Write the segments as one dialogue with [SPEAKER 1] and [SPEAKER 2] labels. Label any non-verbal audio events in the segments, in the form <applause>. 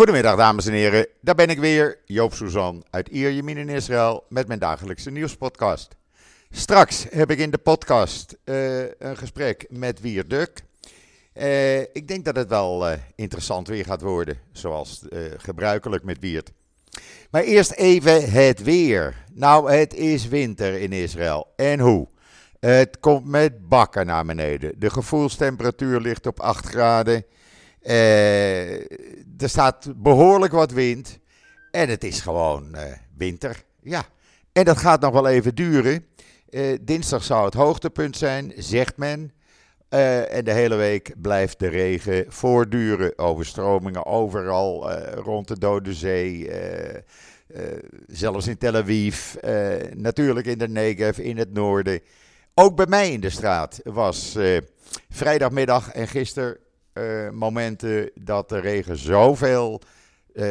[SPEAKER 1] Goedemiddag dames en heren, daar ben ik weer, Joop Suzan uit Ierjemien in Israël met mijn dagelijkse nieuwspodcast. Straks heb ik in de podcast uh, een gesprek met Wier Duk. Uh, ik denk dat het wel uh, interessant weer gaat worden, zoals gebruikelijk met Wiert. Maar eerst even het weer. Nou, het is winter in Israël. En hoe? Het komt met bakken naar beneden. De gevoelstemperatuur ligt op 8 graden. Uh, er staat behoorlijk wat wind. En het is gewoon uh, winter. Ja. En dat gaat nog wel even duren. Uh, dinsdag zou het hoogtepunt zijn, zegt men. en de hele week blijft de regen voortduren. Overstromingen overal rond de Dode Zee. zelfs in Tel Aviv. natuurlijk in de Negev, in het noorden. Ook bij mij in de straat was vrijdagmiddag en gisteren momenten dat de regen zoveel, uh,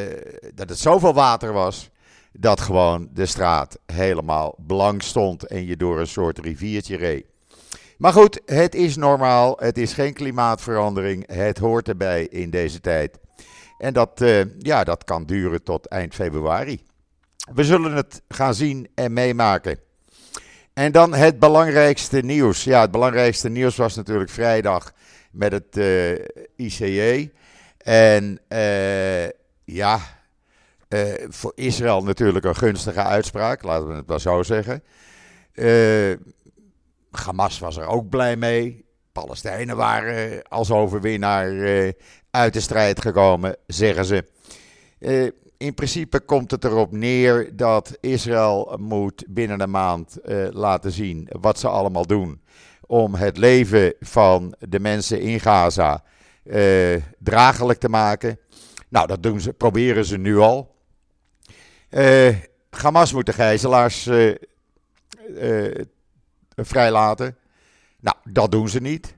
[SPEAKER 1] dat het zoveel water was, dat gewoon de straat helemaal blank stond en je door een soort riviertje reed. Maar goed, het is normaal, het is geen klimaatverandering, het hoort erbij in deze tijd. En dat, uh, ja, dat kan duren tot eind februari. We zullen het gaan zien en meemaken. En dan het belangrijkste nieuws. Ja, het belangrijkste nieuws was natuurlijk vrijdag met het eh, ICE. En uh, ja, uh, voor Israël natuurlijk een gunstige uitspraak, laten we het maar zo zeggen. Hamas was er ook blij mee. Palestijnen waren als overwinnaar uit de strijd gekomen, zeggen ze. in principe komt het erop neer dat Israël moet binnen een maand laten zien wat ze allemaal doen om het leven van de mensen in Gaza uh, draaglijk te maken. Nou, dat doen ze, proberen ze nu al. Uh, Hamas moet de gijzelaars uh, vrijlaten. Nou, dat doen ze niet.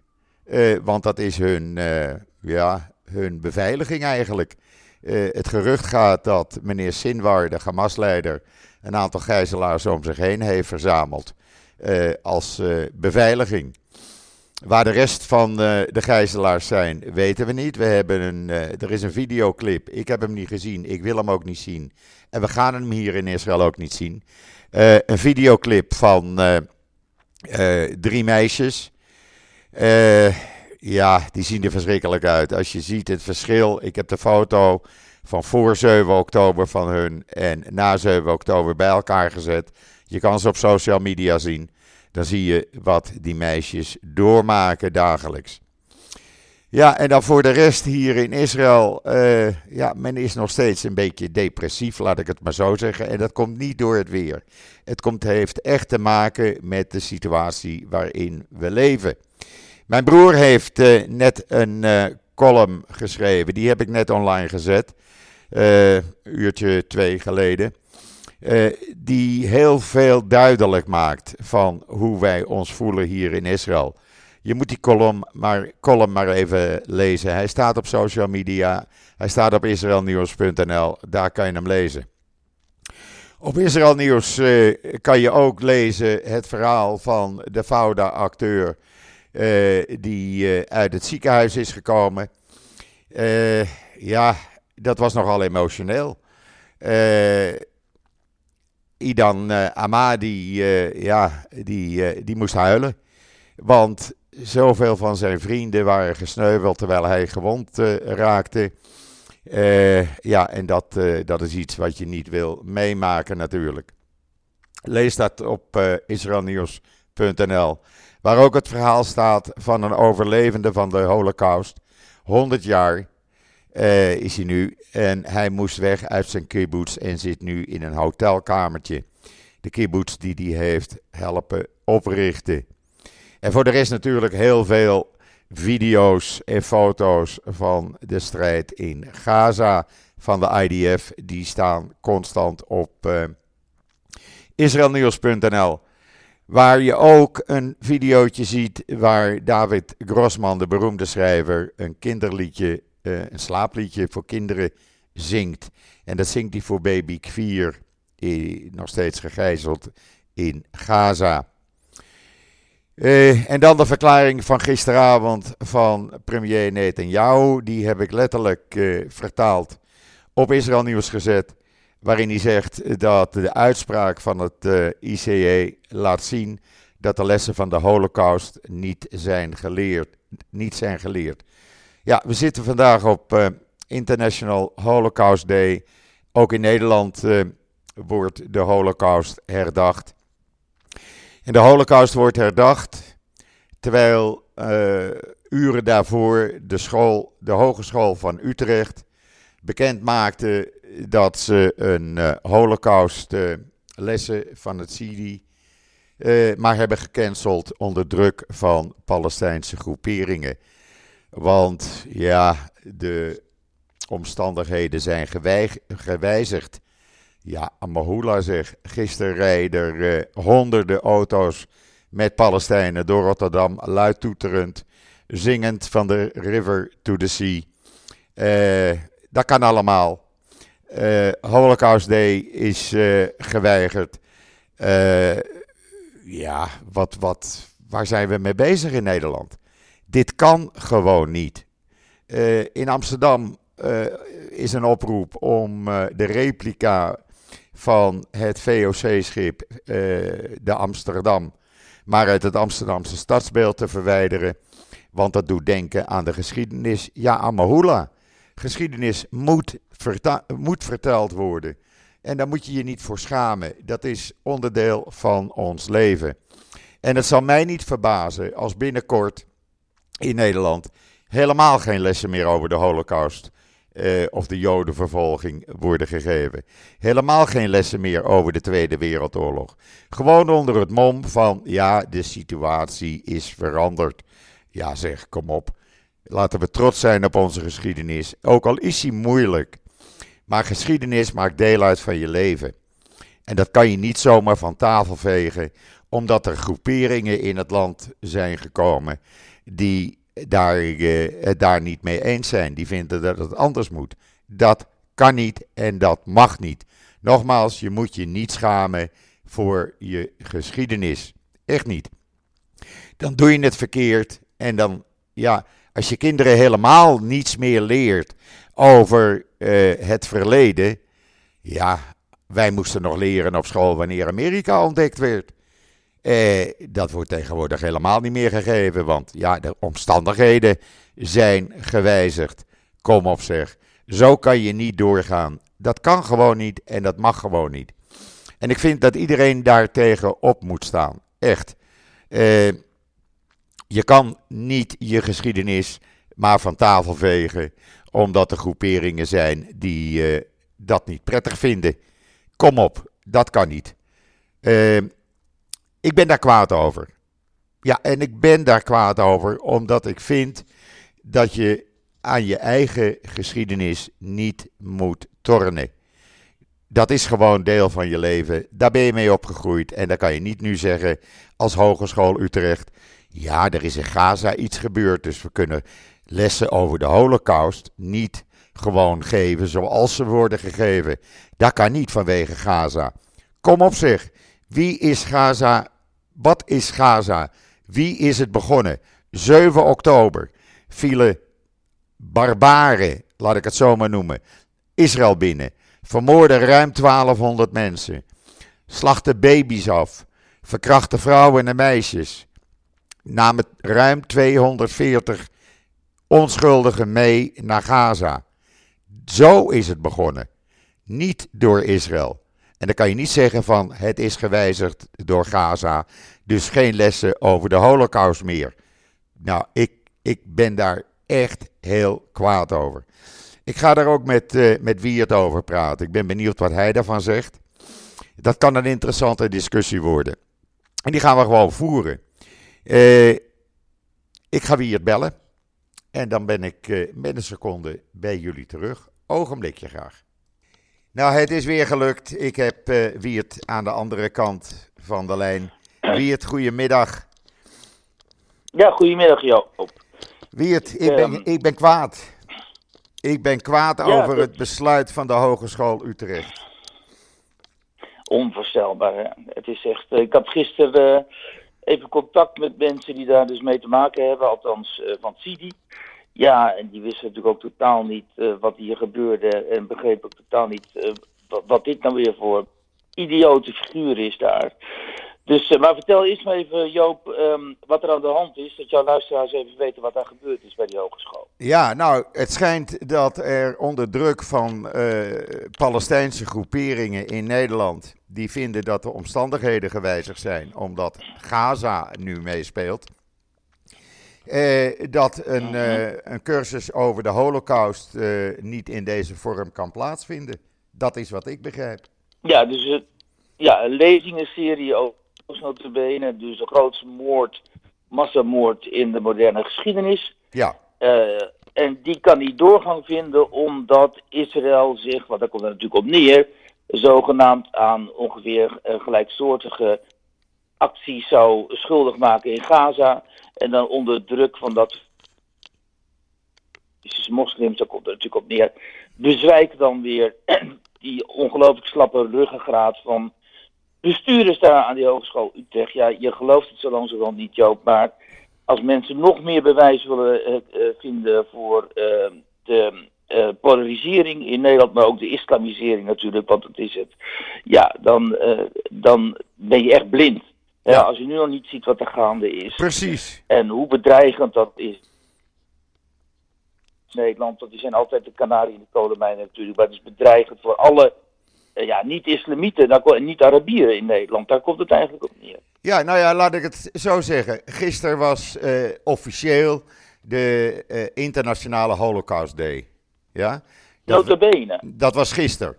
[SPEAKER 1] want dat is hun, ja, hun beveiliging eigenlijk. het gerucht gaat dat meneer Sinwar, de Hamas-leider, een aantal gijzelaars om zich heen heeft verzameld als uh, beveiliging. Waar de rest van uh, de gijzelaars zijn, weten we niet. We hebben een, er is een videoclip. Ik heb hem niet gezien. Ik wil hem ook niet zien. En we gaan hem hier in Israël ook niet zien. een videoclip van drie meisjes. ja, die zien er verschrikkelijk uit. Als je ziet het verschil. Ik heb de foto van voor 7 oktober van hun en na 7 oktober bij elkaar gezet. Je kan ze op social media zien. Dan zie je wat die meisjes doormaken dagelijks. Ja, en dan voor de rest hier in Israël. Uh, ja, men is nog steeds een beetje depressief, laat ik het maar zo zeggen. En dat komt niet door het weer. Het komt, heeft echt te maken met de situatie waarin we leven. Mijn broer heeft uh, net een uh, column geschreven. Die heb ik net online gezet. een uurtje, twee geleden. Uh, die heel veel duidelijk maakt van hoe wij ons voelen hier in Israël. Je moet die column maar, column maar even lezen. Hij staat op social media. Hij staat op israelnieuws.nl. Daar kan je hem lezen. Op Israël Nieuws uh, kan je ook lezen het verhaal van de Fouda-acteur uh, die uit het ziekenhuis is gekomen. ja, dat was nogal emotioneel. Idan uh, Amadi, uh, ja, die, uh, die moest huilen. Want zoveel van zijn vrienden waren gesneuveld terwijl hij gewond raakte. ja, en dat, dat is iets wat je niet wil meemaken natuurlijk. Lees dat op israelnieuws.nl. Waar ook het verhaal staat van een overlevende van de Holocaust. 100 jaar uh, is hij nu. En hij moest weg uit zijn kibbutz en zit nu in een hotelkamertje. De kibbutz die hij heeft helpen oprichten. En voor de rest natuurlijk heel veel video's en foto's van de strijd in Gaza van de IDF. Die staan constant op uh, israelnieuws.nl. Waar je ook een videootje ziet waar David Grossman, de beroemde schrijver, een kinderliedje uh, een slaapliedje voor kinderen zingt. En dat zingt hij voor baby Kvier, eh, nog steeds gegijzeld in Gaza. Uh, en dan de verklaring van gisteravond van premier Netanyahu. Die heb ik letterlijk vertaald op Israël Nieuws gezet. Waarin hij zegt dat de uitspraak van het uh, ICE laat zien dat de lessen van de Holocaust niet zijn geleerd. Niet zijn geleerd. Ja, we zitten vandaag op uh, International Holocaust Day. Ook in Nederland uh, wordt de Holocaust herdacht. En de Holocaust wordt herdacht terwijl uh, uren daarvoor de, school, de Hogeschool van Utrecht bekend maakte dat ze een Holocaust lessen van het CIDI maar hebben gecanceld onder druk van Palestijnse groeperingen. Want ja, de omstandigheden zijn gewijzigd. Ja, Amahula zegt, gisteren rijden er honderden auto's met Palestijnen door Rotterdam, luid toeterend, zingend van de river to the sea. Uh, dat kan allemaal. Uh, Holocaust Day is geweigerd. ja, wat, wat, waar zijn we mee bezig in Nederland? Dit kan gewoon niet. in Amsterdam is een oproep om de replica van het VOC-schip, de Amsterdam, maar uit het Amsterdamse stadsbeeld te verwijderen. Want dat doet denken aan de geschiedenis. Ja, Amahula. Geschiedenis moet, moet verteld worden. En daar moet je je niet voor schamen. Dat is onderdeel van ons leven. En het zal mij niet verbazen als binnenkort in Nederland helemaal geen lessen meer over de Holocaust uh, of de Jodenvervolging worden gegeven. Helemaal geen lessen meer over de Tweede Wereldoorlog. Gewoon onder het mom van, ja, de situatie is veranderd. Ja, zeg, kom op. Laten we trots zijn op onze geschiedenis. Ook al is die moeilijk. Maar geschiedenis maakt deel uit van je leven. En dat kan je niet zomaar van tafel vegen, omdat er groeperingen in het land zijn gekomen die daar, uh, het daar niet mee eens zijn. Die vinden dat het anders moet. Dat kan niet en dat mag niet. Nogmaals, je moet je niet schamen voor je geschiedenis. Echt niet. Dan doe je het verkeerd en dan, ja, als je kinderen helemaal niets meer leert over uh, het verleden. Ja, wij moesten nog leren op school wanneer Amerika ontdekt werd. Eh, dat wordt tegenwoordig helemaal niet meer gegeven, want ja, de omstandigheden zijn gewijzigd. Kom op zeg. Zo kan je niet doorgaan. Dat kan gewoon niet en dat mag gewoon niet. En ik vind dat iedereen daartegen op moet staan. Echt. Eh, je kan niet je geschiedenis maar van tafel vegen, omdat er groeperingen zijn die uh, dat niet prettig vinden. Kom op, dat kan niet. Uh, ik ben daar kwaad over. Ja, en ik ben daar kwaad over omdat ik vind dat je aan je eigen geschiedenis niet moet tornen. Dat is gewoon deel van je leven. Daar ben je mee opgegroeid. En dan kan je niet nu zeggen als Hogeschool Utrecht. Ja, er is in Gaza iets gebeurd. Dus we kunnen lessen over de Holocaust niet gewoon geven zoals ze worden gegeven. Dat kan niet vanwege Gaza. Kom op zich. Wie is Gaza? Wat is Gaza? Wie is het begonnen? 7 oktober vielen barbaren, laat ik het zo maar noemen, Israël binnen. Vermoorden ruim 1200 mensen. Slachten baby's af. Verkrachten vrouwen en meisjes. Namen ruim 240 onschuldigen mee naar Gaza. Zo is het begonnen. Niet door Israël. En dan kan je niet zeggen van het is gewijzigd door Gaza, dus geen lessen over de Holocaust meer. Nou, ik, ik ben daar echt heel kwaad over. Ik ga daar ook met, uh, met wie het over praten. Ik ben benieuwd wat hij daarvan zegt. Dat kan een interessante discussie worden. En die gaan we gewoon voeren. Uh, ik ga wie het bellen. En dan ben ik uh, met een seconde bij jullie terug. Ogenblikje graag. Nou, het is weer gelukt. Ik heb Wiert aan de andere kant van de lijn. Wiert, goedemiddag.
[SPEAKER 2] Ja, goedemiddag Joop.
[SPEAKER 1] Wiert, ik ben, um, ik ben kwaad. Ik ben kwaad ja, over het besluit van de Hogeschool Utrecht.
[SPEAKER 2] Onvoorstelbaar, hè? Het is echt... Uh, ik had gisteren uh, even contact met mensen die daar dus mee te maken hebben, althans van CIDI. Ja, en die wisten natuurlijk ook totaal niet uh, wat hier gebeurde. En begreep ook totaal niet uh, wat, wat, dit nou weer voor idiote figuur is daar. Dus, uh, maar vertel eerst maar even, Joop, um, wat er aan de hand is. Dat jouw luisteraars even weten wat daar gebeurd is bij die hogeschool.
[SPEAKER 1] Ja, nou, het schijnt dat er onder druk van Palestijnse groeperingen in Nederland. die vinden dat de omstandigheden gewijzigd zijn. omdat Gaza nu meespeelt. Uh, dat een, uh, een, cursus over de Holocaust niet in deze vorm kan plaatsvinden. Dat is wat ik begrijp.
[SPEAKER 2] Ja, dus ja, een lezingenserie over notabene, dus de grootste moord, massamoord in de moderne geschiedenis.
[SPEAKER 1] Ja.
[SPEAKER 2] en die kan niet doorgang vinden omdat Israël zich, want daar komt het natuurlijk op neer, zogenaamd aan ongeveer gelijksoortige acties zou schuldig maken in Gaza. En dan onder druk van dat. Dus moslims, daar komt er natuurlijk op neer. Bezwijk dan weer <clears throat> die ongelooflijk slappe ruggengraat van bestuurders daar aan die Hogeschool Utrecht. Ja, je gelooft het zo lang zo niet, Joop. Maar als mensen nog meer bewijs willen uh, vinden voor uh, de uh, polarisering in Nederland, maar ook de islamisering natuurlijk, want dat is het. Ja, dan, dan ben je echt blind. Ja. als je nu nog niet ziet wat er gaande is.
[SPEAKER 1] Precies.
[SPEAKER 2] En hoe bedreigend dat is. Nederland, want die zijn altijd de kanarie in de kolenmijnen natuurlijk. Maar het is bedreigend voor alle ja, niet-islamieten en niet-Arabieren in Nederland. Daar komt het eigenlijk op neer.
[SPEAKER 1] Ja, nou ja, laat ik het zo zeggen. Gisteren was uh, officieel de uh, Internationale Holocaust Day. Ja?
[SPEAKER 2] Dat, Notabene.
[SPEAKER 1] Dat was gisteren.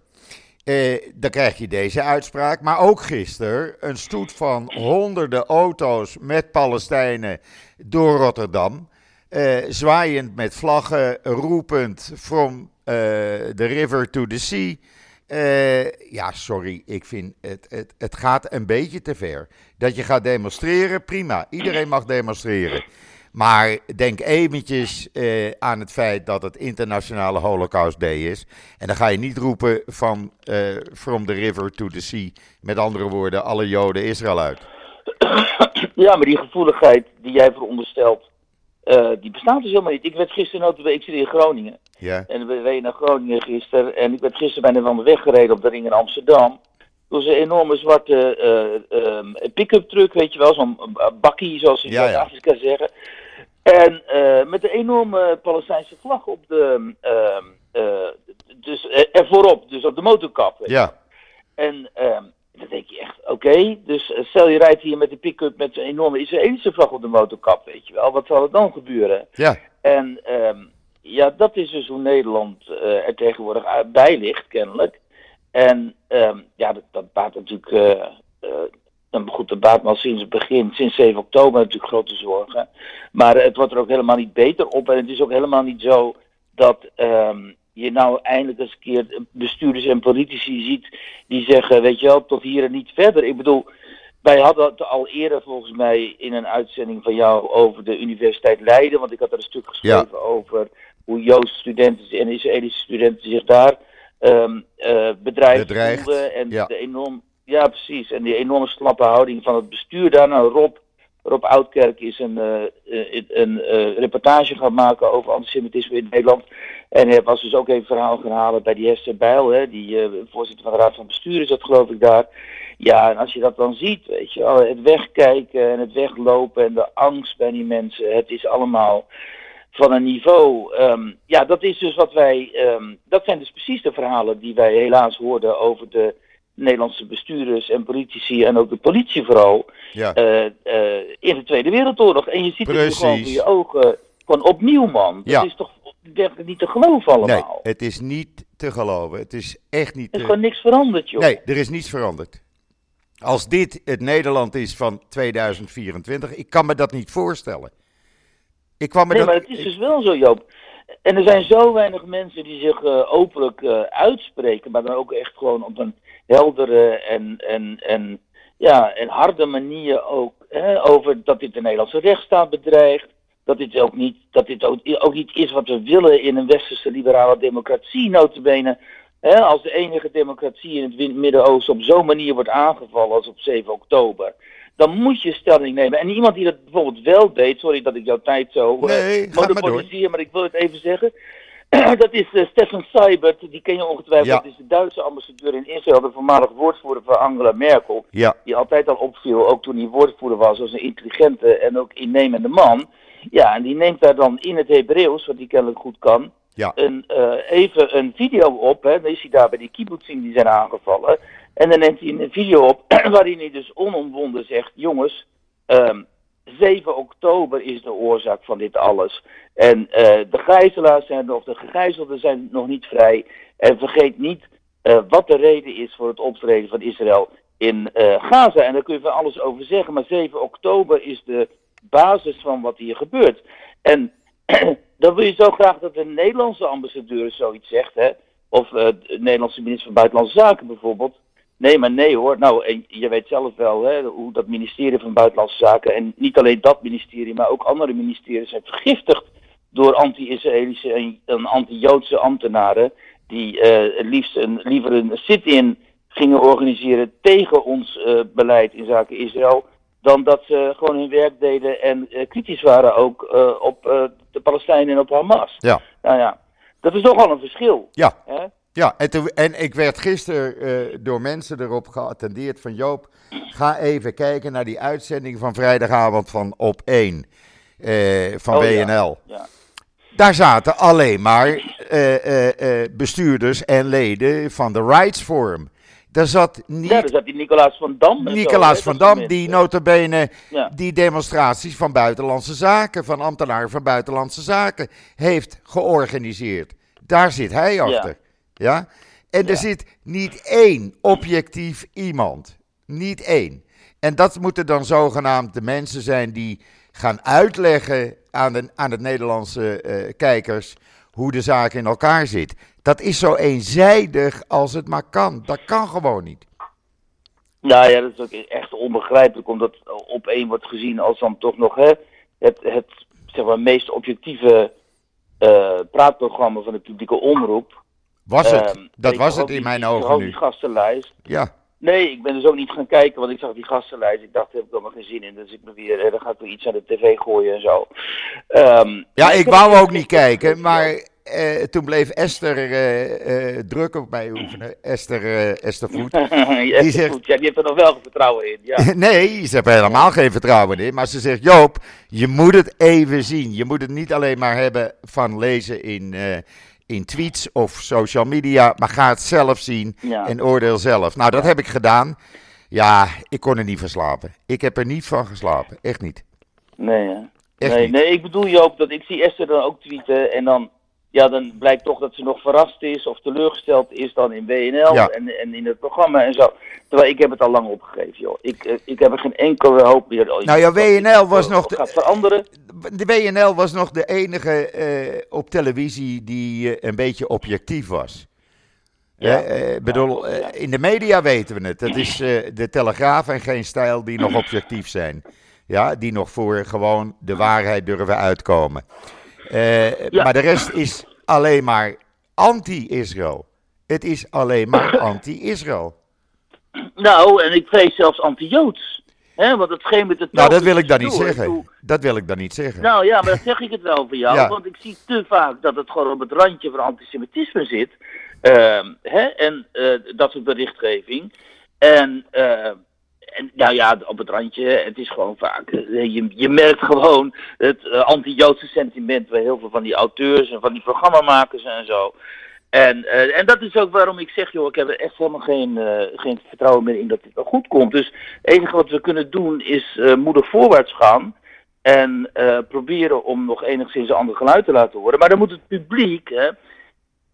[SPEAKER 1] Eh, dan krijg je deze uitspraak. Maar ook gisteren een stoet van honderden auto's met Palestijnen door Rotterdam. Eh, zwaaiend met vlaggen, roepend from uh, the river to the sea. Ja, sorry, ik vind het, het, het gaat een beetje te ver. Dat je gaat demonstreren, prima. Iedereen mag demonstreren. Maar denk eventjes uh, aan het feit dat het internationale Holocaust Day is. En dan ga je niet roepen van uh, from the river to the sea. Met andere woorden, alle Joden Israël uit.
[SPEAKER 2] Ja, maar die gevoeligheid die jij veronderstelt, uh, die bestaat dus helemaal niet. Ik werd gisteren notabene, ik zit in Groningen.
[SPEAKER 1] Ja.
[SPEAKER 2] En we reden naar Groningen gisteren. En ik werd gisteren bijna van de weg gereden op de ring in Amsterdam. Door een enorme zwarte um, pick-up truck, weet je wel, zo'n bakkie zoals ze in ja, Zuid-Afrika ja. zeggen. En uh, met een enorme Palestijnse vlag op de. Uh, dus er voorop, dus op de motorkap.
[SPEAKER 1] Ja.
[SPEAKER 2] En ehm, dan denk je echt, oké, dus stel je rijdt hier met een pick-up met een enorme Israëlische vlag op de motorkap, weet je wel. Wat zal er dan gebeuren?
[SPEAKER 1] Ja.
[SPEAKER 2] En um, ja, dat is dus hoe Nederland er tegenwoordig bij ligt, kennelijk. En um, ja, dat, dat baat natuurlijk dan goed, de baat al sinds het begin, sinds 7 oktober natuurlijk grote zorgen. Maar het wordt er ook helemaal niet beter op. En het is ook helemaal niet zo dat um, je nou eindelijk eens een keer bestuurders en politici ziet die zeggen, weet je wel, tot hier en niet verder. Ik bedoel, wij hadden het al eerder volgens mij in een uitzending van jou over de Universiteit Leiden, want ik had er een stuk geschreven ja. over hoe Joodse studenten en Israëlische studenten zich daar um, uh, bedreigd. En
[SPEAKER 1] ja.
[SPEAKER 2] de enorm ja, precies. En die enorme slappe houding van het bestuur daar. Nou, Rob, Rob Oudkerk is een, uh, een, een uh, reportage gaan maken over antisemitisme in Nederland. En hij was dus ook even verhaal gaan halen bij die Hester Bijl, hè, die voorzitter van de Raad van Bestuur is dat geloof ik daar. Ja, en als je dat dan ziet, weet je wel, het wegkijken en het weglopen en de angst bij die mensen, het is allemaal van een niveau. Um, ja, dat is dus wat wij, um, dat zijn dus precies de verhalen die wij helaas hoorden over de Nederlandse bestuurders en politici en ook de politie vooral
[SPEAKER 1] ja.
[SPEAKER 2] uh, uh, in de Tweede Wereldoorlog. En je ziet het gewoon voor je ogen van opnieuw, man. Dat
[SPEAKER 1] ja.
[SPEAKER 2] is toch werkelijk niet te geloven allemaal.
[SPEAKER 1] Nee, het is niet te geloven. Het is echt niet
[SPEAKER 2] Er is
[SPEAKER 1] te...
[SPEAKER 2] gewoon niks veranderd, joh.
[SPEAKER 1] Nee, er is niets veranderd. Als dit het Nederland is van 2024, ik kan me dat niet voorstellen. Ik kwam me
[SPEAKER 2] nee,
[SPEAKER 1] dat...
[SPEAKER 2] maar het is dus wel zo, Joop. En er zijn zo weinig mensen die zich uh, openlijk uh, uitspreken, maar dan ook echt gewoon op een heldere en, en, en, ja, en harde manier ook hè, over dat dit de Nederlandse rechtsstaat bedreigt. Dat dit ook niet, dat dit ook, ook niet is wat we willen in een westerse liberale democratie, notabene. Hè, als de enige democratie in het Midden-Oosten op zo'n manier wordt aangevallen als op 7 oktober. dan moet je stelling nemen. En iemand die dat bijvoorbeeld wel deed, sorry dat ik jouw tijd zo uh,
[SPEAKER 1] nee,
[SPEAKER 2] monopoliseer, maar, ik wil het even zeggen. <clears throat> dat is uh, Stefan Seibert, die ken je ongetwijfeld. Ja. Dat is de Duitse ambassadeur in Israël, de voormalig woordvoerder van Angela Merkel.
[SPEAKER 1] Ja.
[SPEAKER 2] Die altijd al opviel, ook toen hij woordvoerder was, als een intelligente en ook innemende man. Ja, en die neemt daar dan in het Hebreeuws, wat hij kennelijk goed kan,
[SPEAKER 1] ja.
[SPEAKER 2] een, uh, even een video op. Hè. Dan is hij daar bij die kibbutzing die zijn aangevallen. En dan neemt hij een video op <clears throat> waarin hij dus onomwonden zegt: Jongens, um, 7 oktober is de oorzaak van dit alles. En uh, de gijzelaars zijn, of de gegijzelden zijn nog niet vrij. En vergeet niet uh, wat de reden is voor het optreden van Israël in uh, Gaza. En daar kun je van alles over zeggen. Maar 7 oktober is de basis van wat hier gebeurt. En <clears throat> dan wil je zo graag dat de Nederlandse ambassadeur zoiets zegt. Hè? Of de Nederlandse minister van Buitenlandse Zaken bijvoorbeeld. Nee, maar nee hoor. Nou, en je weet zelf wel hè, hoe dat ministerie van Buitenlandse Zaken, en niet alleen dat ministerie, maar ook andere ministeries zijn vergiftigd door anti-Israëlische en, anti-Joodse ambtenaren, die uh, liefst een, liever een sit-in gingen organiseren tegen ons uh, beleid in zaken Israël, dan dat ze gewoon hun werk deden en uh, kritisch waren ook op de Palestijnen en op Hamas.
[SPEAKER 1] Ja.
[SPEAKER 2] Nou ja, dat is toch al een verschil.
[SPEAKER 1] Ja.
[SPEAKER 2] Hè?
[SPEAKER 1] Ja, en, ik werd gisteren uh, door mensen erop geattendeerd van Joop, ga even kijken naar die uitzending van vrijdagavond van Op 1 uh, van
[SPEAKER 2] oh,
[SPEAKER 1] WNL.
[SPEAKER 2] Ja. Ja.
[SPEAKER 1] Daar zaten alleen maar uh, bestuurders en leden van de Rights Forum. Daar zat niet...
[SPEAKER 2] Ja, daar zat die Nicolaas van Dam.
[SPEAKER 1] Nicolaas
[SPEAKER 2] zo,
[SPEAKER 1] van Dam, die notabene ja. die demonstraties van buitenlandse zaken, van ambtenaren van buitenlandse zaken, heeft georganiseerd. Daar zit hij achter.
[SPEAKER 2] Ja.
[SPEAKER 1] Ja? En er zit niet één objectief iemand. Niet één. En dat moeten dan zogenaamd de mensen zijn die gaan uitleggen aan, de, aan het Nederlandse uh, kijkers hoe de zaak in elkaar zit. Dat is zo eenzijdig als het maar kan. Dat kan gewoon niet.
[SPEAKER 2] Nou ja, dat is ook echt onbegrijpelijk, omdat op één wordt gezien als dan toch nog hè, het, het zeg maar, meest objectieve uh, praatprogramma van de publieke omroep.
[SPEAKER 1] Was het? Um, dat was het in die, mijn ogen nu.
[SPEAKER 2] die gastenlijst.
[SPEAKER 1] Ja.
[SPEAKER 2] Nee, ik ben dus ook niet gaan kijken, want ik zag die gastenlijst. Ik dacht, daar heb ik helemaal geen zin in. Dus ik ben weer, dan ga ik weer iets aan de tv gooien en zo. Um,
[SPEAKER 1] ja, ik wou ook niet kijken, maar uh, toen bleef Esther uh, uh, druk op mij oefenen. Esther, Esther Voet. <laughs>
[SPEAKER 2] die zegt, Voet, ja, die heeft er nog wel vertrouwen in. Ja. <laughs>
[SPEAKER 1] nee, ze heeft er helemaal geen vertrouwen in. Maar ze zegt, Joop, je moet het even zien. Je moet het niet alleen maar hebben van lezen in in tweets of social media, maar ga het zelf zien
[SPEAKER 2] ja.
[SPEAKER 1] en oordeel zelf. Nou, dat heb ik gedaan. Ja, ik kon er niet van slapen. Ik heb er niet van geslapen, echt niet.
[SPEAKER 2] Nee, hè?
[SPEAKER 1] Echt
[SPEAKER 2] nee,
[SPEAKER 1] niet.
[SPEAKER 2] nee, ik bedoel Joop, dat ik zie Esther dan ook tweeten en dan, ja, dan blijkt toch dat ze nog verrast is of teleurgesteld is dan in WNL
[SPEAKER 1] Ja.
[SPEAKER 2] en, en in het programma en zo. Terwijl ik heb het al lang opgegeven, joh. Ik, eh, ik heb er geen enkele hoop meer.
[SPEAKER 1] Nou ja, WNL was nog
[SPEAKER 2] de... gaat veranderen.
[SPEAKER 1] de WNL was nog de enige eh, op televisie die eh, een beetje objectief was.
[SPEAKER 2] Ja.
[SPEAKER 1] Bedoel, in de media weten we het. Het is de Telegraaf en geen stijl die nog objectief zijn. Ja, die nog voor gewoon de waarheid durven uitkomen. Eh,
[SPEAKER 2] Ja.
[SPEAKER 1] Maar de rest is alleen maar anti-Israël. Het is alleen maar <laughs> anti-Israël.
[SPEAKER 2] Nou, en ik vrees zelfs anti-Joods. Hè, want het schemert het
[SPEAKER 1] Nou, dat wil ik dan niet zeggen. Dat wil ik dan niet zeggen.
[SPEAKER 2] Nou ja, maar dan zeg ik het wel voor jou.
[SPEAKER 1] Ja.
[SPEAKER 2] Want ik zie te vaak dat het gewoon op het randje van antisemitisme zit. Ehm, hè, en eh, dat soort berichtgeving. En, eh, en nou ja, op het randje, het is gewoon vaak. eh, je, je merkt gewoon het eh, anti-Joodse sentiment bij heel veel van die auteurs en van die programmamakers en zo. En, eh, en dat is ook waarom ik zeg, joh, ik heb er echt helemaal geen, geen vertrouwen meer in dat dit wel goed komt. Dus het enige wat we kunnen doen is moedig voorwaarts gaan. En proberen om nog enigszins een ander geluid te laten horen. Maar dan moet het publiek,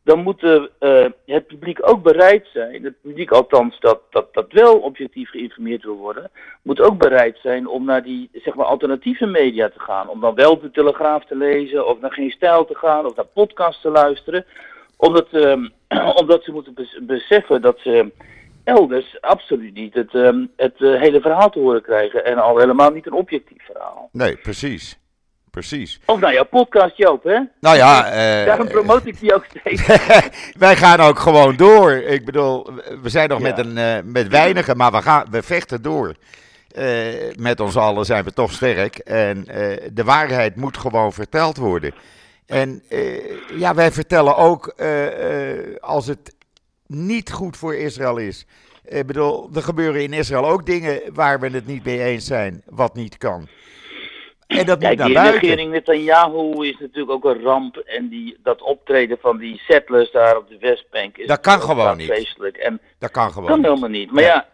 [SPEAKER 2] dan moet de, eh, het publiek ook bereid zijn, het publiek althans dat, dat, dat wel objectief geïnformeerd wil worden, moet ook bereid zijn om naar die zeg maar, alternatieve media te gaan. Om dan wel de Telegraaf te lezen, of naar Geen Stijl te gaan, of naar podcasts te luisteren. Omdat, ehm, <clears throat> omdat ze moeten bes- beseffen dat ze elders absoluut niet het, ehm, het eh, hele verhaal te horen krijgen. En al helemaal niet een objectief verhaal.
[SPEAKER 1] Nee, precies. Precies.
[SPEAKER 2] Of nou ja, podcast Joop, hè?
[SPEAKER 1] Nou ja, <laughs> eh,
[SPEAKER 2] Daarom promote ik die ook steeds. <laughs>
[SPEAKER 1] wij gaan ook gewoon door. Ik bedoel, we zijn nog
[SPEAKER 2] Ja.
[SPEAKER 1] met, een, eh, met weinigen, maar we, gaan, we vechten door. met ons allen zijn we toch sterk. En de waarheid moet gewoon verteld worden. En ja, wij vertellen ook als het niet goed voor Israël is. Ik bedoel, er gebeuren in Israël ook dingen waar we het niet mee eens zijn, wat niet kan.
[SPEAKER 2] En dat Kijk, die buiten. regering Netanyahu is natuurlijk ook een ramp. En die, dat optreden van die settlers daar op de Westbank is
[SPEAKER 1] dat kan gewoon niet.
[SPEAKER 2] Vreselijk. En
[SPEAKER 1] dat kan gewoon
[SPEAKER 2] kan helemaal niet. Maar ja.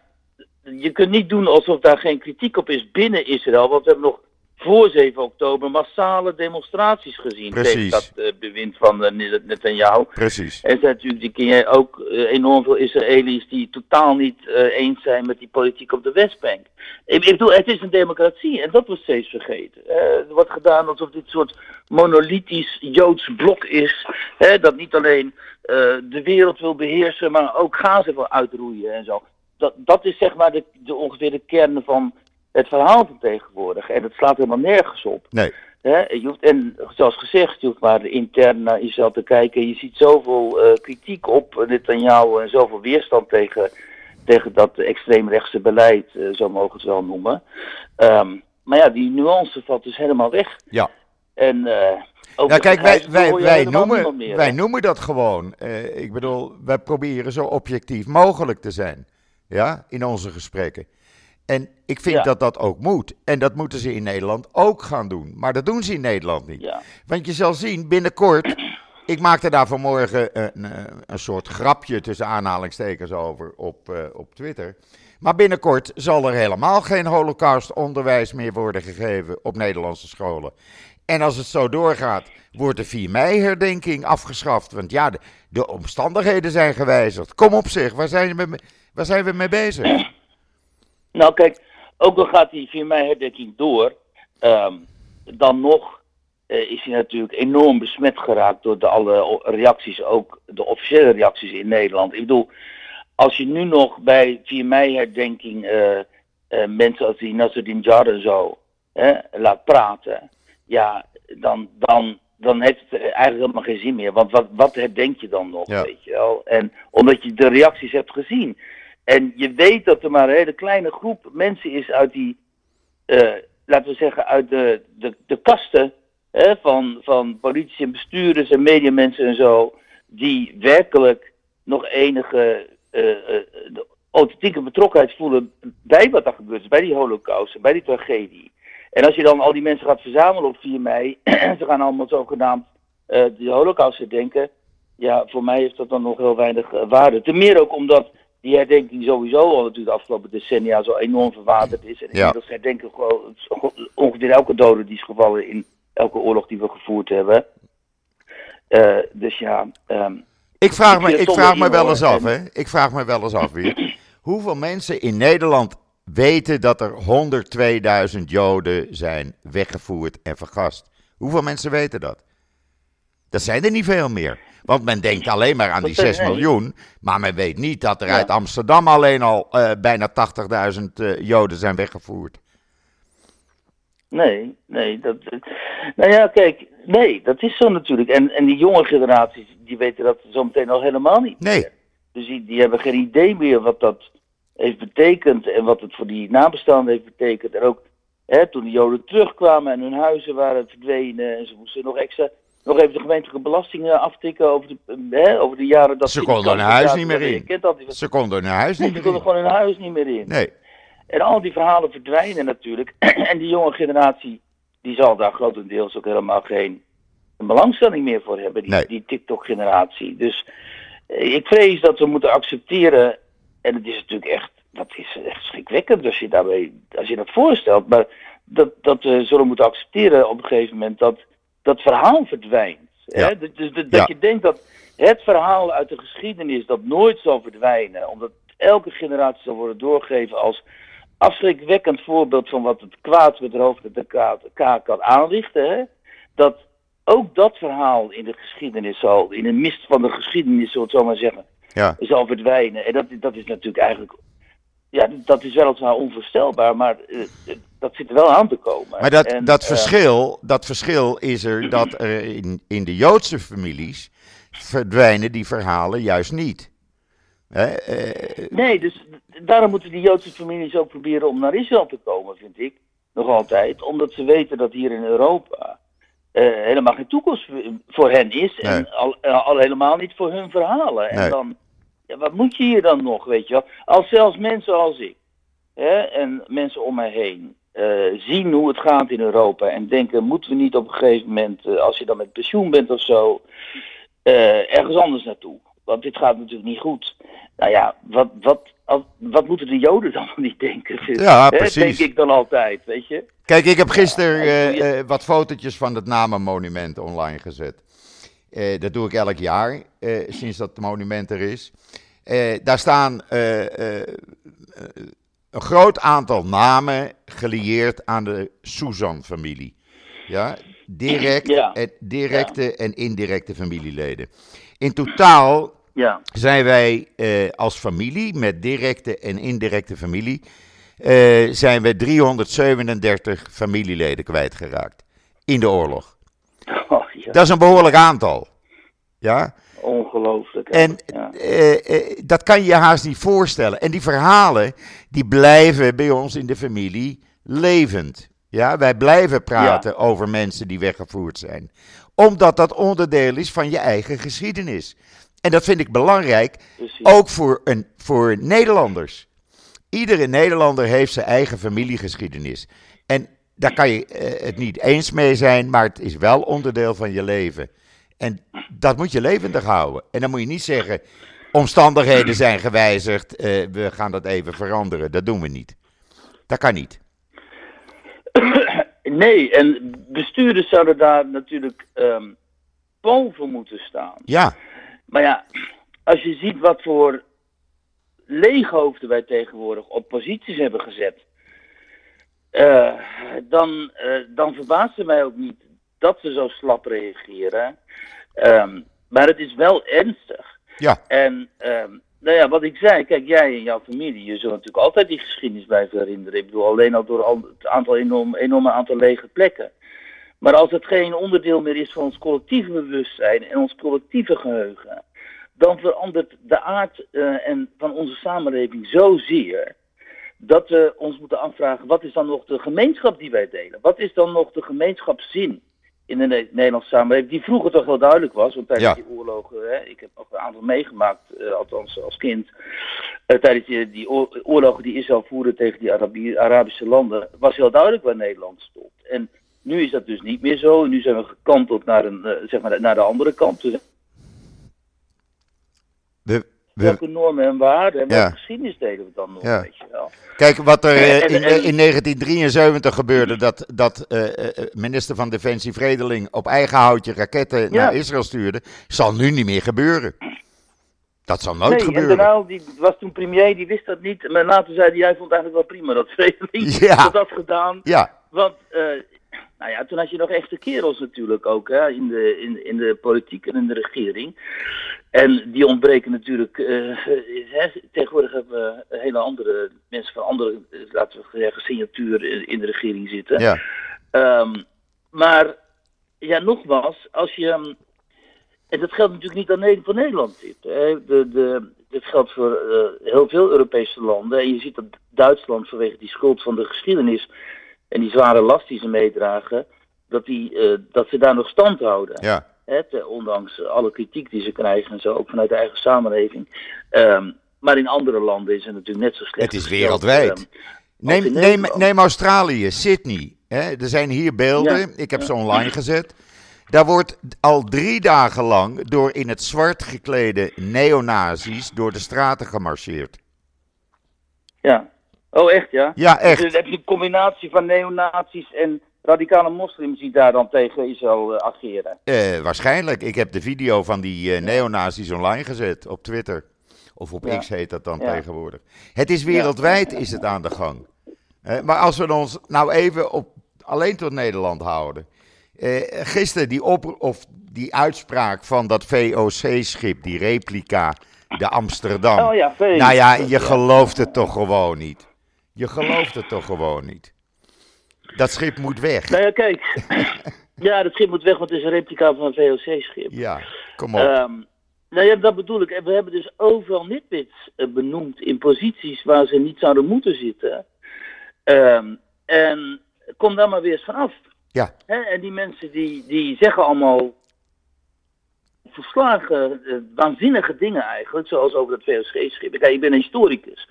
[SPEAKER 2] je kunt niet doen alsof daar geen kritiek op is binnen Israël. Want we hebben nog voor 7 oktober massale demonstraties gezien Precies. tegen dat uh, bewind van uh, Netanyahu.
[SPEAKER 1] Precies.
[SPEAKER 2] Er zijn natuurlijk, die ook, uh, enorm veel Israëli's die totaal niet eens zijn met die politiek op de Westbank. Ik, ik bedoel, het is een democratie en dat wordt steeds vergeten. er wordt gedaan alsof dit soort monolithisch Joods blok is, dat niet alleen de wereld wil beheersen, maar ook Gaza wil uitroeien en zo. Dat, dat is zeg maar de, de ongeveer de kern van het verhaal van tegenwoordig. En het slaat helemaal nergens op.
[SPEAKER 1] Nee.
[SPEAKER 2] je hoeft, en zoals gezegd, je hoeft maar intern naar jezelf te kijken. Je ziet zoveel uh, kritiek op jou en zoveel weerstand tegen, tegen dat extreemrechtse beleid, uh, zo mogen we het wel noemen. Um, maar ja, die nuance valt dus helemaal weg.
[SPEAKER 1] Ja.
[SPEAKER 2] En uh,
[SPEAKER 1] ook ja, kijk, wij, wij, wij, noemen, meer, wij noemen dat gewoon. ik bedoel, wij proberen zo objectief mogelijk te zijn. Ja, in onze gesprekken. En ik vind dat dat ook moet. En dat moeten ze in Nederland ook gaan doen. Maar dat doen ze in Nederland niet. Want je zal zien, binnenkort. <clears throat> Ik maakte daar vanmorgen een, een soort grapje tussen aanhalingstekens over op, uh, op Twitter. Maar binnenkort zal er helemaal geen holocaustonderwijs meer worden gegeven op Nederlandse scholen. En als het zo doorgaat, wordt de 4 mei-herdenking afgeschaft. Want ja, de, de, omstandigheden zijn gewijzigd. Kom op zich, waar zijn we, waar zijn we mee bezig?
[SPEAKER 2] Nou kijk, ook al gaat die 4 mei herdenking door, ehm, dan nog uh, is hij natuurlijk enorm besmet geraakt door de alle reacties, ook de officiële reacties in Nederland. Ik bedoel, als je nu nog bij 4 mei herdenking uh, uh, mensen als die Nasruddin Jar en zo laat praten, ja, dan, dan, dan heeft het eigenlijk helemaal geen zin meer. Want wat, wat herdenk je dan nog, weet je wel? En omdat je de reacties hebt gezien. En je weet dat er maar een hele kleine groep mensen is uit die, uh, laten we zeggen, uit de, de, de kasten hè, van, van politici en bestuurders en mediamensen en zo, die werkelijk nog enige uh, authentieke betrokkenheid voelen bij wat er gebeurt bij die holocaust, bij die tragedie. En als je dan al die mensen gaat verzamelen op 4 mei, <clears throat> ze gaan allemaal zogenaamd de holocaust herdenken, ja, voor mij heeft dat dan nog heel weinig waarde. Ten meer ook omdat die herdenking sowieso al natuurlijk de afgelopen decennia zo enorm verwaterd is. En inmiddels herdenken gewoon ongeveer elke dode die is gevallen in elke oorlog die we gevoerd hebben. Uh, dus ja. Um,
[SPEAKER 1] ik vraag, me, ik vraag me wel eens af, hè? Ik vraag me wel eens af weer. <clears throat> Hoeveel mensen in Nederland weten dat er 102.000 Joden zijn weggevoerd en vergast? Hoeveel mensen weten dat? Dat zijn er niet veel meer. Want men denkt alleen maar aan die 6 miljoen. Maar men weet niet dat er uit Amsterdam alleen al uh, bijna 80.000 uh, Joden zijn weggevoerd.
[SPEAKER 2] Nee, nee. Dat, nou ja, kijk, nee, dat is zo natuurlijk. En, en die jonge generaties, die weten dat zometeen al helemaal niet
[SPEAKER 1] nee. meer.
[SPEAKER 2] Dus die, die hebben geen idee meer wat dat heeft betekend en wat het voor die nabestaanden heeft betekend. En ook hè, toen de Joden terugkwamen en hun huizen waren verdwenen en ze moesten nog extra nog even de gemeentelijke belastingen aftikken over de, hè, over de jaren dat
[SPEAKER 1] ze konden hun huis niet meer in. Ze konden hun huis niet meer in.
[SPEAKER 2] Ze konden gewoon hun huis niet meer in.
[SPEAKER 1] Nee.
[SPEAKER 2] En al die verhalen verdwijnen natuurlijk. <clears throat> en die jonge generatie, die zal daar grotendeels ook helemaal geen belangstelling meer voor hebben, die,
[SPEAKER 1] nee.
[SPEAKER 2] die TikTok-generatie. Dus eh, ik vrees dat we moeten accepteren, en het is natuurlijk echt, dat is echt schrikwekkend als je, daarbij, als je dat voorstelt, maar dat, dat we zullen moeten accepteren op een gegeven moment dat dat verhaal verdwijnt. Hè? Dus, dus dat je denkt dat het verhaal uit de geschiedenis dat nooit zal verdwijnen, omdat elke generatie zal worden doorgegeven als afschrikwekkend voorbeeld van wat het kwaad met de hoofd de kaak kan aanrichten. Hè? Dat ook dat verhaal in de geschiedenis zal, in de mist van de geschiedenis, zullen we het zo maar zeggen,
[SPEAKER 1] ja.
[SPEAKER 2] zal verdwijnen. En dat, dat is natuurlijk eigenlijk ja, dat is weliswaar onvoorstelbaar, maar uh, dat zit er wel aan te komen.
[SPEAKER 1] Maar dat, dat, uh, verschil, dat verschil is er dat er in, in de Joodse families verdwijnen die verhalen juist niet. Hè? Eh,
[SPEAKER 2] Nee, dus daarom moeten die Joodse families ook proberen om naar Israël te komen, vind ik. Nog altijd. Omdat ze weten dat hier in Europa eh, helemaal geen toekomst voor hen is. En al, eh, al helemaal niet voor hun verhalen. En dan, ja, wat moet je hier dan nog, weet je wel? Als zelfs mensen als ik hè, en mensen om mij heen eh, zien hoe het gaat in Europa en denken, moeten we niet op een gegeven moment, eh, als je dan met pensioen bent of zo, eh, ergens anders naartoe? Want dit gaat natuurlijk niet goed. Nou ja, wat, wat, wat moeten de Joden dan niet denken?
[SPEAKER 1] Ja, precies.
[SPEAKER 2] Denk ik dan altijd, weet je?
[SPEAKER 1] Kijk, ik heb gisteren
[SPEAKER 2] Ja,
[SPEAKER 1] wat fotootjes van het Namenmonument online gezet. Eh, dat doe ik elk jaar, eh, sinds dat monument er is. Eh, daar staan een groot aantal namen gelieerd aan de Suzan-familie. Ja, direct,
[SPEAKER 2] Ja.
[SPEAKER 1] en, directe en indirecte familieleden. In totaal
[SPEAKER 2] Ja,
[SPEAKER 1] zijn wij als familie, met directe en indirecte familie, zijn we 337 familieleden kwijtgeraakt in de oorlog. Dat is een behoorlijk aantal. Ja?
[SPEAKER 2] ongelooflijk.
[SPEAKER 1] En
[SPEAKER 2] ja.
[SPEAKER 1] eh, eh, dat kan je je haast niet voorstellen. En die verhalen, die blijven bij ons in de familie levend. Ja, wij blijven praten over mensen die weggevoerd zijn. Omdat dat onderdeel is van je eigen geschiedenis. En dat vind ik belangrijk,
[SPEAKER 2] Precies.
[SPEAKER 1] ook voor, een, voor Nederlanders. Iedere Nederlander heeft zijn eigen familiegeschiedenis. En daar kan je eh, het niet eens mee zijn, maar het is wel onderdeel van je leven. En dat moet je levendig houden. En dan moet je niet zeggen, omstandigheden zijn gewijzigd, eh, we gaan dat even veranderen. Dat doen we niet. Dat kan niet. <coughs>
[SPEAKER 2] Nee, en bestuurders zouden daar natuurlijk ehm, boven moeten staan.
[SPEAKER 1] Ja,
[SPEAKER 2] Maar ja, als je ziet wat voor leeghoofden wij tegenwoordig op posities hebben gezet, eh, dan, eh, dan verbaast het mij ook niet dat ze zo slap reageren. Ehm, maar het is wel ernstig.
[SPEAKER 1] ja,
[SPEAKER 2] En ehm, nou ja, wat ik zei, kijk, jij en jouw familie, je zult natuurlijk altijd die geschiedenis blijven herinneren. Ik bedoel, alleen al door al het aantal enorm, enorme aantal lege plekken. Maar als het geen onderdeel meer is van ons collectieve bewustzijn en ons collectieve geheugen, dan verandert de aard eh, en van onze samenleving zozeer dat we ons moeten afvragen, wat is dan nog de gemeenschap die wij delen? Wat is dan nog de gemeenschapszin in de Ne- Nederlandse samenleving, die vroeger toch wel duidelijk was, want tijdens
[SPEAKER 1] Ja.
[SPEAKER 2] die oorlogen, hè, ik heb nog een aantal meegemaakt, eh, althans als kind, eh, tijdens die, die oor- oorlogen die Israël voerde tegen die Arabi- Arabische landen, was heel duidelijk waar Nederland stond. En nu is dat dus niet meer zo, en nu zijn we gekanteld naar, een, eh, zeg maar, naar de andere kant. Dus
[SPEAKER 1] we,
[SPEAKER 2] welke normen en waarden en
[SPEAKER 1] Ja.
[SPEAKER 2] welke geschiedenis delen we dan nog,
[SPEAKER 1] Ja.
[SPEAKER 2] weet je wel.
[SPEAKER 1] Kijk, wat er eh,
[SPEAKER 2] En-
[SPEAKER 1] in,
[SPEAKER 2] en-
[SPEAKER 1] in 1973 gebeurde, dat, dat eh, eh, minister van Defensie Vredeling op eigen houtje raketten naar Israël stuurde, zal nu niet meer gebeuren. Dat zal nooit
[SPEAKER 2] nee, en
[SPEAKER 1] gebeuren.
[SPEAKER 2] Uyl, die was toen premier, die wist dat niet. Maar later zei hij, jij vond het eigenlijk wel prima dat Vredeling
[SPEAKER 1] Ja.
[SPEAKER 2] dat had gedaan.
[SPEAKER 1] Ja,
[SPEAKER 2] Want, eh, nou ja, toen had je nog echte kerels natuurlijk ook, hè, in de, in, in de politiek en in de regering. En die ontbreken natuurlijk, eh, hè, tegenwoordig hebben we hele andere mensen van andere, eh, laten we zeggen, signatuur in, de regering zitten.
[SPEAKER 1] ja,
[SPEAKER 2] Ehm, maar ja, nogmaals, als je. ehm, En dat geldt natuurlijk niet alleen voor Nederland. Dit, hè. De, de, dit geldt voor eh, heel veel Europese landen. En je ziet dat Duitsland vanwege die schuld van de geschiedenis en die zware last die ze meedragen, dat, die, eh, dat ze daar nog stand houden.
[SPEAKER 1] ja.
[SPEAKER 2] Ondanks alle kritiek die ze krijgen en zo, ook vanuit de eigen samenleving. Ehm, maar in andere landen is het natuurlijk net zo slecht.
[SPEAKER 1] Het is wereldwijd.
[SPEAKER 2] ehm,
[SPEAKER 1] Neem, neem, neem Australië, Sydney. Hè? Er zijn hier beelden,
[SPEAKER 2] Ja,
[SPEAKER 1] ik heb
[SPEAKER 2] ja.
[SPEAKER 1] ze online gezet. Daar wordt al drie dagen lang door in het zwart geklede neonazis door de straten gemarcheerd.
[SPEAKER 2] Ja. Oh, echt ja?
[SPEAKER 1] Ja, echt.
[SPEAKER 2] Dus dan heb je een combinatie van neonazies en radicale moslims die daar dan tegen Israël eh, ageren.
[SPEAKER 1] Eh, waarschijnlijk. Ik heb de video van die eh, neonazis online gezet op Twitter. Of op
[SPEAKER 2] Ja.
[SPEAKER 1] X heet dat dan
[SPEAKER 2] Ja.
[SPEAKER 1] tegenwoordig. Het is wereldwijd is het aan de gang. Maar als we ons nou even op, alleen tot Nederland houden. Gisteren die, op, of die uitspraak van dat VOC-schip, die replica, de Amsterdam.
[SPEAKER 2] Oh ja,
[SPEAKER 1] nou ja, je gelooft het toch gewoon niet. Je gelooft het toch gewoon niet. Dat schip moet weg.
[SPEAKER 2] Nou ja, kijk. ja, dat schip moet weg, want het is een replica van een VOC-schip.
[SPEAKER 1] Ja, kom op.
[SPEAKER 2] Ehm, Nou ja, dat bedoel ik. We hebben dus overal nitwits benoemd in posities waar ze niet zouden moeten zitten. Um, en kom daar maar weer eens vanaf.
[SPEAKER 1] Ja.
[SPEAKER 2] En die mensen die, die zeggen allemaal verslagen, uh, waanzinnige dingen eigenlijk, zoals over het VOC-schip. Kijk, ik ben een historicus.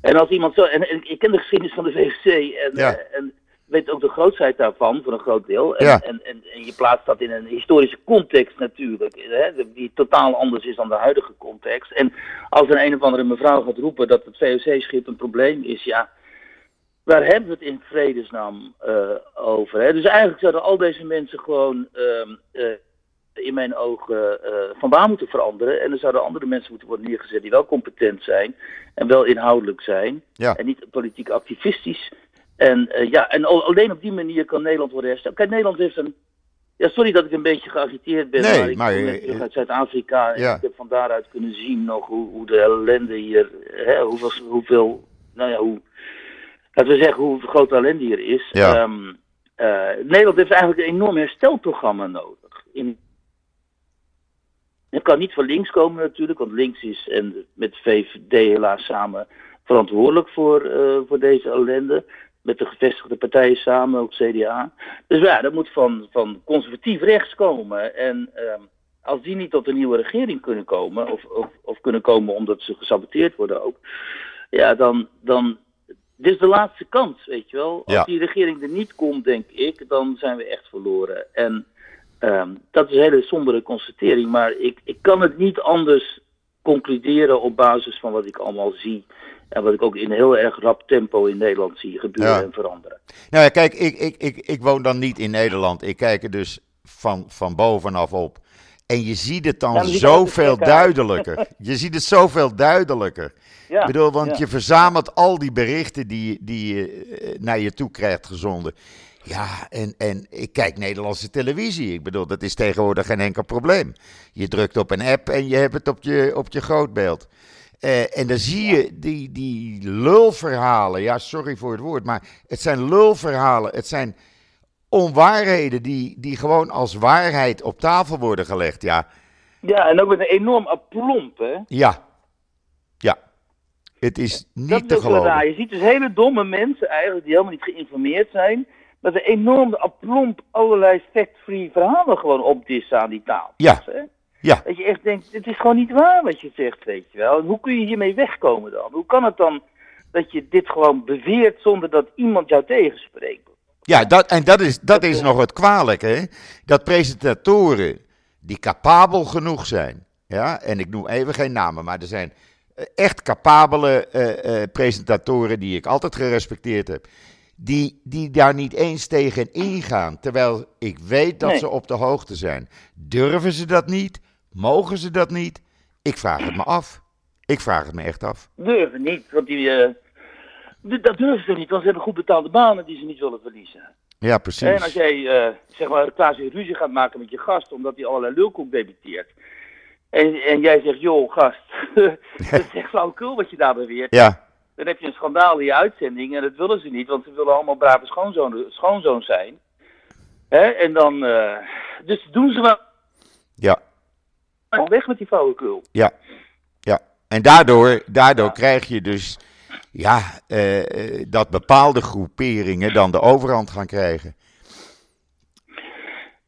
[SPEAKER 2] En als iemand zo, en, en ik ken de geschiedenis van de VOC en,
[SPEAKER 1] Ja.
[SPEAKER 2] eh, en weet ook de grootheid daarvan, voor een groot deel. En,
[SPEAKER 1] Ja.
[SPEAKER 2] en, en, en je plaatst dat in een historische context natuurlijk, hè, die totaal anders is dan de huidige context. En als een een of andere mevrouw gaat roepen dat het VOC-schip een probleem is, ja, waar hebben we het in vredesnaam eh, over? Hè? Dus eigenlijk zouden al deze mensen gewoon ehm, eh, in mijn ogen eh, van baan moeten veranderen. En er zouden andere mensen moeten worden neergezet die wel competent zijn en wel inhoudelijk zijn.
[SPEAKER 1] Ja.
[SPEAKER 2] En niet politiek activistisch. En, eh, ja, en al- alleen op die manier kan Nederland worden hersteld. Kijk, Nederland heeft een. Ja, sorry dat ik een beetje geagiteerd ben,
[SPEAKER 1] Nee,
[SPEAKER 2] maar ik
[SPEAKER 1] maar, eh,
[SPEAKER 2] terug uit Zuid-Afrika. En
[SPEAKER 1] ja.
[SPEAKER 2] ik heb van daaruit kunnen zien nog hoe, hoe de ellende hier, hè, hoeveel, hoeveel, nou ja, hoe, laten we zeggen, hoe groot ellende hier is.
[SPEAKER 1] Ja.
[SPEAKER 2] Ehm, eh, Nederland heeft eigenlijk een enorm herstelprogramma nodig. In, het kan niet van links komen natuurlijk, want links is en met VVD helaas samen verantwoordelijk voor, eh, voor deze ellende. Met de gevestigde partijen samen, ook CDA. Dus ja, dat moet van, van conservatief rechts komen. En ehm, als die niet tot een nieuwe regering kunnen komen, of, of, of kunnen komen omdat ze gesaboteerd worden ook, ja, dan, dan dit is de laatste kans, weet je wel. Als
[SPEAKER 1] Ja.
[SPEAKER 2] die regering er niet komt, denk ik, dan zijn we echt verloren. En ehm, dat is een hele sombere constatering, maar ik, ik kan het niet anders concluderen op basis van wat ik allemaal zie. En wat ik ook in heel erg rap tempo in Nederland zie gebeuren
[SPEAKER 1] Ja.
[SPEAKER 2] en veranderen.
[SPEAKER 1] Nou ja, kijk, ik, ik, ik, ik woon dan niet in Nederland. Ik kijk er dus van, van bovenaf op. En je ziet het dan
[SPEAKER 2] Ja,
[SPEAKER 1] zoveel duidelijker. <laughs> Je ziet het zoveel duidelijker.
[SPEAKER 2] Ja,
[SPEAKER 1] Ik bedoel, want
[SPEAKER 2] ja.
[SPEAKER 1] je verzamelt al die berichten die, die je eh, naar je toe krijgt gezonden. Ja, en, en ik kijk Nederlandse televisie. Ik bedoel, dat is tegenwoordig geen enkel probleem. Je drukt op een app en je hebt het op je, op je grootbeeld. Eh, en dan zie je die, die lulverhalen. Ja, sorry voor het woord, maar het zijn lulverhalen. Het zijn onwaarheden die, die gewoon als waarheid op tafel worden gelegd. Ja,
[SPEAKER 2] Ja, en ook met een enorm aplomp, hè.
[SPEAKER 1] ja, ja. Het is niet
[SPEAKER 2] dat
[SPEAKER 1] te
[SPEAKER 2] raar.
[SPEAKER 1] geloven.
[SPEAKER 2] Je ziet dus hele domme mensen eigenlijk, die helemaal niet geïnformeerd zijn, met een enorm aplomp allerlei fact-free verhalen gewoon opdissen aan die tafel.
[SPEAKER 1] Ja.
[SPEAKER 2] Hè?
[SPEAKER 1] Ja.
[SPEAKER 2] Dat je echt denkt, het is gewoon niet waar wat je zegt, weet je wel. En hoe kun je hiermee wegkomen dan? Hoe kan het dan dat je dit gewoon beweert zonder dat iemand jou tegenspreekt?
[SPEAKER 1] Ja, dat, en dat is, dat is nog het kwalijke, hè? Dat presentatoren die capabel genoeg zijn, ja, en ik noem even geen namen, maar er zijn eh, echt capabele eh, eh, presentatoren die ik altijd gerespecteerd heb, die, die daar niet eens tegen ingaan, terwijl ik weet dat
[SPEAKER 2] Nee.
[SPEAKER 1] ze op de hoogte zijn. Durven ze dat niet? Mogen ze dat niet? Ik vraag het me af. Ik vraag het me echt af.
[SPEAKER 2] Durven niet, want die, eh, dat durven ze niet, want ze hebben goed betaalde banen die ze niet willen verliezen.
[SPEAKER 1] Ja, precies.
[SPEAKER 2] En als jij, eh, zeg maar, quasi ruzie gaat maken met je gast omdat hij allerlei lulkoek debiteert. En, en jij zegt, joh, gast, <laughs> <laughs> dat is echt flauwekul wat je daar beweert.
[SPEAKER 1] Ja,
[SPEAKER 2] Dan heb je een schandaal in je uitzending en dat willen ze niet, want ze willen allemaal brave schoonzoon, schoonzoons zijn. Hè? En dan, eh, dus doen ze wel
[SPEAKER 1] ja.
[SPEAKER 2] gewoon weg met die flauwekul.
[SPEAKER 1] Ja, ja. En daardoor, daardoor
[SPEAKER 2] Ja.
[SPEAKER 1] krijg je dus ja, eh, eh, dat bepaalde groeperingen dan de overhand gaan krijgen.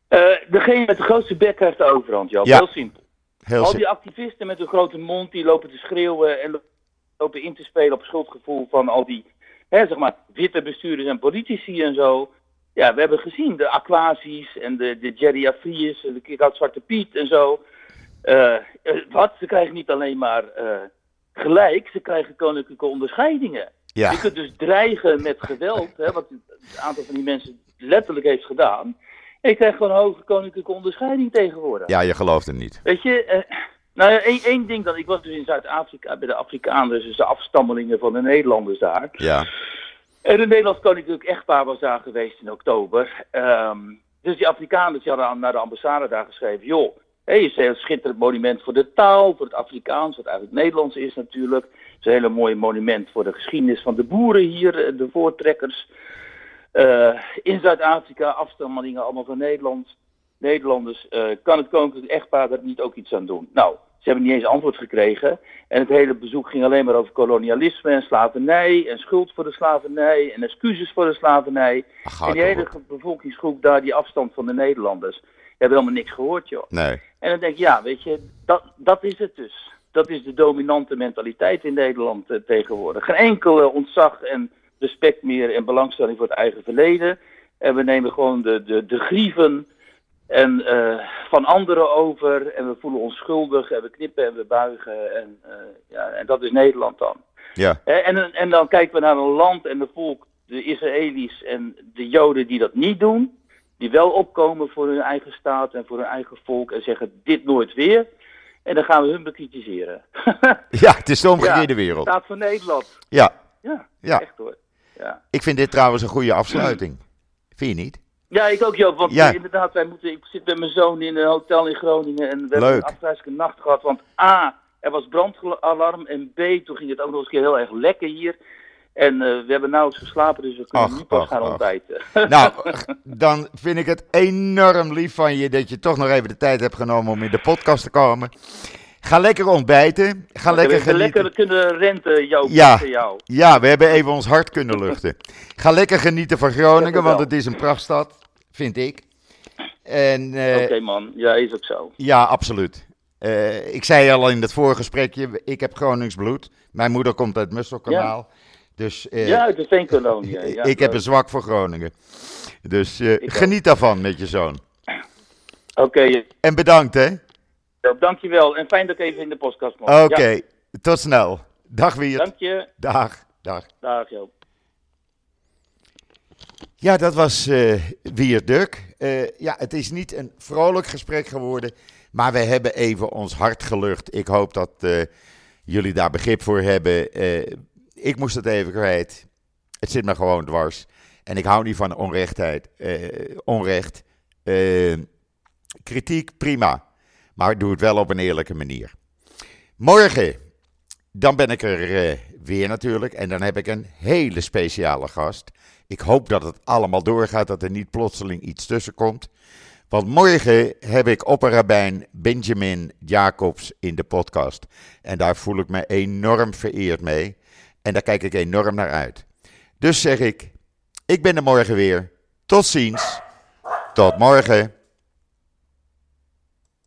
[SPEAKER 2] Eh, degene met de grootste bek heeft de overhand.
[SPEAKER 1] Ja.
[SPEAKER 2] Heel simpel.
[SPEAKER 1] Heel
[SPEAKER 2] Al die activisten met hun grote mond, die lopen te schreeuwen en lopen in te spelen op schuldgevoel van al die, hè, zeg maar, witte bestuurders en politici en zo. Ja, we hebben gezien de Aquasi's en de, de Jerry Afriës en de Kikhout Zwarte Piet en zo. Eh, eh, wat? Ze krijgen niet alleen maar eh, gelijk, ze krijgen koninklijke onderscheidingen.
[SPEAKER 1] ja,
[SPEAKER 2] Je kunt dus dreigen met geweld, hè, wat het aantal van die mensen letterlijk heeft gedaan. En je krijgt gewoon een hoge koninklijke onderscheiding tegenwoordig.
[SPEAKER 1] ja, je gelooft het niet.
[SPEAKER 2] Weet je, nou ja, één, één ding dan. Ik was dus in Zuid-Afrika bij de Afrikaners, dus de afstammelingen van de Nederlanders daar.
[SPEAKER 1] Ja,
[SPEAKER 2] En een Nederlands koninklijk echtpaar was daar geweest in oktober. Ehm, dus die Afrikaners die hadden naar de ambassade daar geschreven: joh, hé, je is een schitterend monument voor de taal, voor het Afrikaans, wat eigenlijk Nederlands is natuurlijk. Het is een hele mooi monument voor de geschiedenis van de boeren hier, eh, de voortrekkers. Eh, in Zuid-Afrika, afstammelingen allemaal van Nederland. Nederlanders, eh, kan het koninklijk echtpaar daar niet ook iets aan doen? Nou, Ze hebben niet eens antwoord gekregen. En het hele bezoek ging alleen maar over kolonialisme en slavernij. En schuld voor de slavernij. En excuses voor de slavernij.
[SPEAKER 1] Ach,
[SPEAKER 2] En die hele bevolkingsgroep daar, die afstand van de Nederlanders. Die hebben helemaal niks gehoord, joh.
[SPEAKER 1] Nee.
[SPEAKER 2] En dan denk ik, ja, weet je, dat, dat is het dus. Dat is de dominante mentaliteit in Nederland eh, tegenwoordig. Geen enkel eh, ontzag en respect meer en belangstelling voor het eigen verleden. En we nemen gewoon de, de, de grieven en, eh, van anderen over. En we voelen ons schuldig en we knippen en we buigen. En, eh, ja, en dat is Nederland dan.
[SPEAKER 1] Ja.
[SPEAKER 2] En, en dan kijken we naar een land en de volk, de Israëli's en de Joden die dat niet doen. Die wel opkomen voor hun eigen staat en voor hun eigen volk en zeggen dit nooit weer. En dan gaan we hun bekritiseren. <laughs>
[SPEAKER 1] ja, het is de omgekeerde
[SPEAKER 2] Ja,
[SPEAKER 1] wereld.
[SPEAKER 2] Staat van Nederland.
[SPEAKER 1] Ja.
[SPEAKER 2] Ja,
[SPEAKER 1] Ja.
[SPEAKER 2] echt hoor. Ja.
[SPEAKER 1] Ik vind dit trouwens een goede afsluiting. Vind je niet?
[SPEAKER 2] Ja, ik ook Joop. Want
[SPEAKER 1] Ja.
[SPEAKER 2] eh, inderdaad, wij moeten, ik zit met mijn zoon in een hotel in Groningen. En we hebben een afgrijzelijke nacht gehad. Want A, er was brandalarm. En B, toen ging het ook nog eens een keer heel erg lekker hier. En eh, we hebben nauwelijks geslapen, dus we kunnen
[SPEAKER 1] Ach,
[SPEAKER 2] nu pas
[SPEAKER 1] ach,
[SPEAKER 2] gaan
[SPEAKER 1] ach.
[SPEAKER 2] ontbijten. <laughs>
[SPEAKER 1] Nou, dan vind ik het enorm lief van je dat je toch nog even de tijd hebt genomen om in de podcast te komen. Ga lekker ontbijten. Ga lekker
[SPEAKER 2] we hebben
[SPEAKER 1] genieten.
[SPEAKER 2] lekker kunnen renten, Joop,
[SPEAKER 1] Ja.
[SPEAKER 2] jou.
[SPEAKER 1] Ja, we hebben even ons hart kunnen luchten. Ga lekker genieten van
[SPEAKER 2] Ja,
[SPEAKER 1] Groningen, want het is een prachtstad, vind ik. Eh,
[SPEAKER 2] Oké man, ja, is ook zo.
[SPEAKER 1] ja, absoluut. Eh, ik zei al in het vorige gesprekje, ik heb Gronings bloed. Mijn moeder komt uit Musselkanaal. Dus eh,
[SPEAKER 2] ja, uit de Veenkolonie. Ja, ja,
[SPEAKER 1] ik heb een zwak voor Groningen. Dus
[SPEAKER 2] ook.
[SPEAKER 1] geniet daarvan met je zoon.
[SPEAKER 2] Oké,
[SPEAKER 1] En bedankt hè.
[SPEAKER 2] Joop, dankjewel. En fijn dat ik even in de podcast mocht.
[SPEAKER 1] Oké,
[SPEAKER 2] Ja,
[SPEAKER 1] tot snel. Dag weer.
[SPEAKER 2] dank je.
[SPEAKER 1] Dag, dag.
[SPEAKER 2] Dag Joop.
[SPEAKER 1] Ja, dat was eh Wier Duk. Eh, ja, het is niet een vrolijk gesprek geworden, maar we hebben even ons hart gelucht. Ik hoop dat eh, jullie daar begrip voor hebben. Ik moest het even kwijt. Het zit me gewoon dwars. En ik hou niet van onrechtheid. onrecht. Kritiek, prima. Maar doe het wel op een eerlijke manier. Morgen, dan ben ik er eh, weer natuurlijk. En dan heb ik een hele speciale gast. Ik hoop dat het allemaal doorgaat, dat er niet plotseling iets tussen komt. Want morgen heb ik opperrabijn Benjamin Jacobs in de podcast. En daar voel ik me enorm vereerd mee. En daar kijk ik enorm naar uit. Dus zeg ik, ik ben er morgen weer. Tot ziens. Tot morgen.